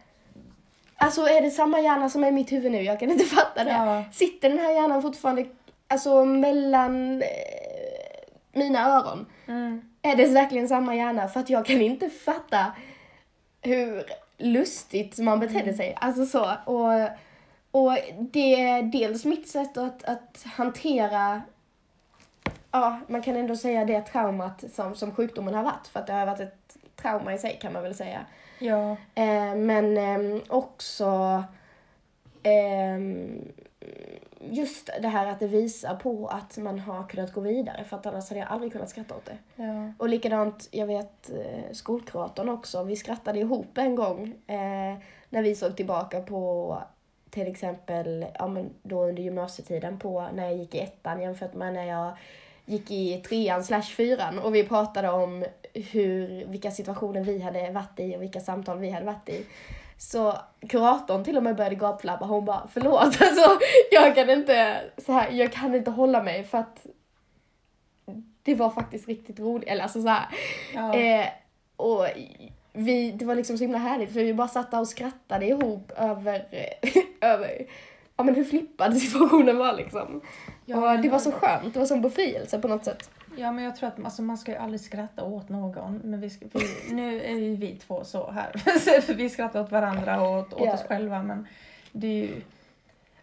Alltså är det samma hjärna som är i mitt huvud nu? Jag kan inte [laughs] fatta det. Ja. Sitter den här hjärnan fortfarande alltså mellan eh, mina öron. Mm. Är det verkligen samma hjärna? För att jag kan inte fatta hur lustigt man betedde sig. Alltså så. Och, och det är dels mitt sätt att, att hantera Ja, man kan ändå säga det traumat som, som sjukdomen har varit. För att det har varit ett trauma i sig kan man väl säga. Ja. Eh, men ehm, också ehm, just det här att det visar på att man har kunnat gå vidare. För att annars hade jag aldrig kunnat skratta åt det. ja. Och likadant, jag vet eh, skolkuratorn också. Vi skrattade ihop en gång eh, när vi såg tillbaka på till exempel ja, men då under gymnasietiden på när jag gick i ettan jämfört med när jag gick i trean slash fyran och vi pratade om hur, vilka situationer vi hade varit i och vilka samtal vi hade varit i. Så kuratorn till och med började gapflabba. Hon bara förlåt, [laughs] alltså jag kan inte så här, jag kan inte hålla mig för att det var faktiskt riktigt roligt. Eller alltså så här. Ja. Eh, och vi, det var liksom så himla härligt för vi bara satt där och skrattade ihop över, [laughs] över ja, men hur flippad [laughs] situationen var liksom. Ja, och det var så skönt, det var som befrielse på något sätt. Ja, men jag tror att alltså, man ska ju aldrig skratta åt någon. Men vi, vi, nu är ju vi två så här. [laughs] Vi skrattar åt varandra och åt, åt Ja. oss själva. Men det är ju...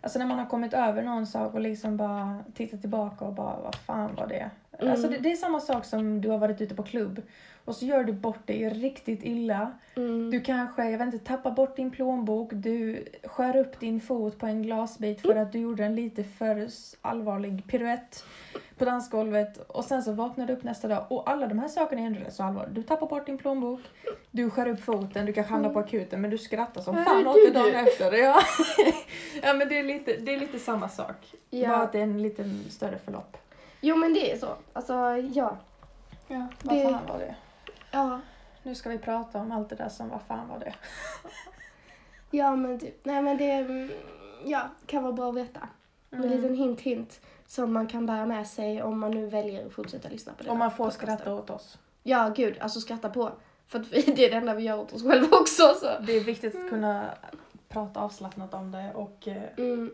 Alltså när man har kommit över någon sak och liksom bara tittar tillbaka och bara, vad fan var det? Mm. Alltså det, det är samma sak som du har varit ute på klubb och så gör du bort dig riktigt illa. Mm. Du kanske, jag vet inte, tappar bort din plånbok, du skär upp din fot på en glasbit för att du gjorde en lite för allvarlig piruett på dansgolvet och sen så vaknar du upp nästa dag och alla de här sakerna är ändå rätt så allvarliga. Du tappar bort din plånbok, du skär upp foten, du kanske hamnar på akuten men du skrattar som fan åt det dagen efter. Ja. [laughs] ja men det är, lite, det är lite samma sak. Ja. Bara att det är en lite större förlopp. Jo men det är så. Alltså ja. Ja, vad Det- fan var det? Ja. Nu ska vi prata om allt det där som vad fan var det? [laughs] Ja men typ, nej men det mm, ja, kan vara bra att veta. Mm. En liten hint hint som man kan bära med sig om man nu väljer att fortsätta lyssna på det. Om man får skratta åt oss. Ja gud, alltså skratta på. För att [laughs] vi, det är det enda vi gör åt oss själva också så. Det är viktigt att kunna prata avslappnat om det och eh, Mm.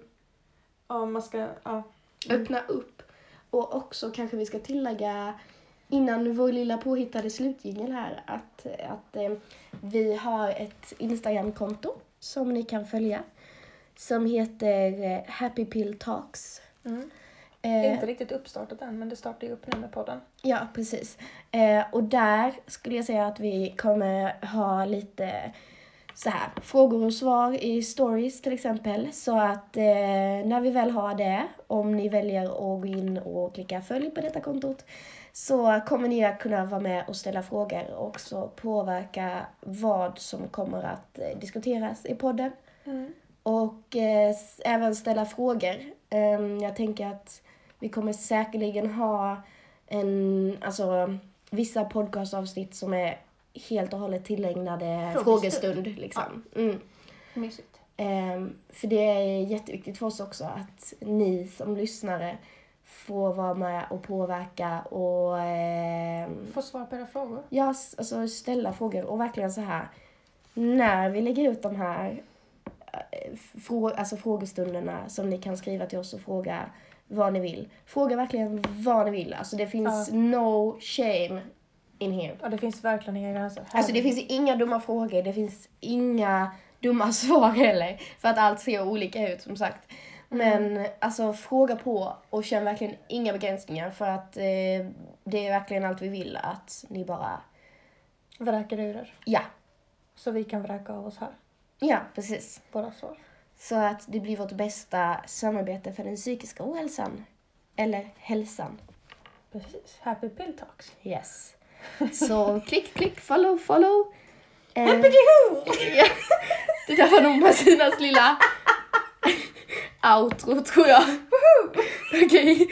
ja, man ska, ja. öppna upp. Och också kanske vi ska tillägga innan vår lilla påhittade slutjingel här att, att eh, vi har ett Instagramkonto som ni kan följa som heter eh, Happy Pill Talks. Mm. Eh, Inte riktigt uppstartat än men det startar ju upp nu med podden. Ja, precis. Eh, och där skulle jag säga att vi kommer ha lite så här, frågor och svar i stories till exempel. Så att eh, när vi väl har det, om ni väljer att gå in och klicka följ på detta kontot, så kommer ni att kunna vara med och ställa frågor och också påverka vad som kommer att eh, diskuteras i podden. Och eh, även ställa frågor. Ehm, jag tänker att vi kommer säkerligen ha en, alltså vissa podcastavsnitt som är helt och hållet tillägnade Frågestund. frågestund. liksom. Mm. Mysigt. Ehm, för det är jätteviktigt för oss också att ni som lyssnare får vara med och påverka och ehm, Få svar på era frågor. Ja, alltså ställa frågor och verkligen så här. När vi lägger ut de här eh, frå alltså frågestunderna som ni kan skriva till oss och fråga vad ni vill. Fråga verkligen vad ni vill. Alltså det finns Ja. no shame in here. Ja, det finns verkligen inga gränser. Alltså det finns inga dumma frågor, det finns inga dumma [laughs] svar heller. För att allt ser olika ut som sagt. Men alltså fråga på och känn verkligen inga begränsningar för att eh, det är verkligen allt vi vill att ni bara, Vräker ur er. ja, Så vi kan vräka av oss här. Ja, precis. Våra svar. Så att det blir vårt bästa samarbete för den psykiska ohälsan. Eller hälsan. Precis. Happy Pill Talks. Yes. Så klick, klick, follow, follow. Eh, ja, det där var nog Marcinas lilla outro tror jag. Okej.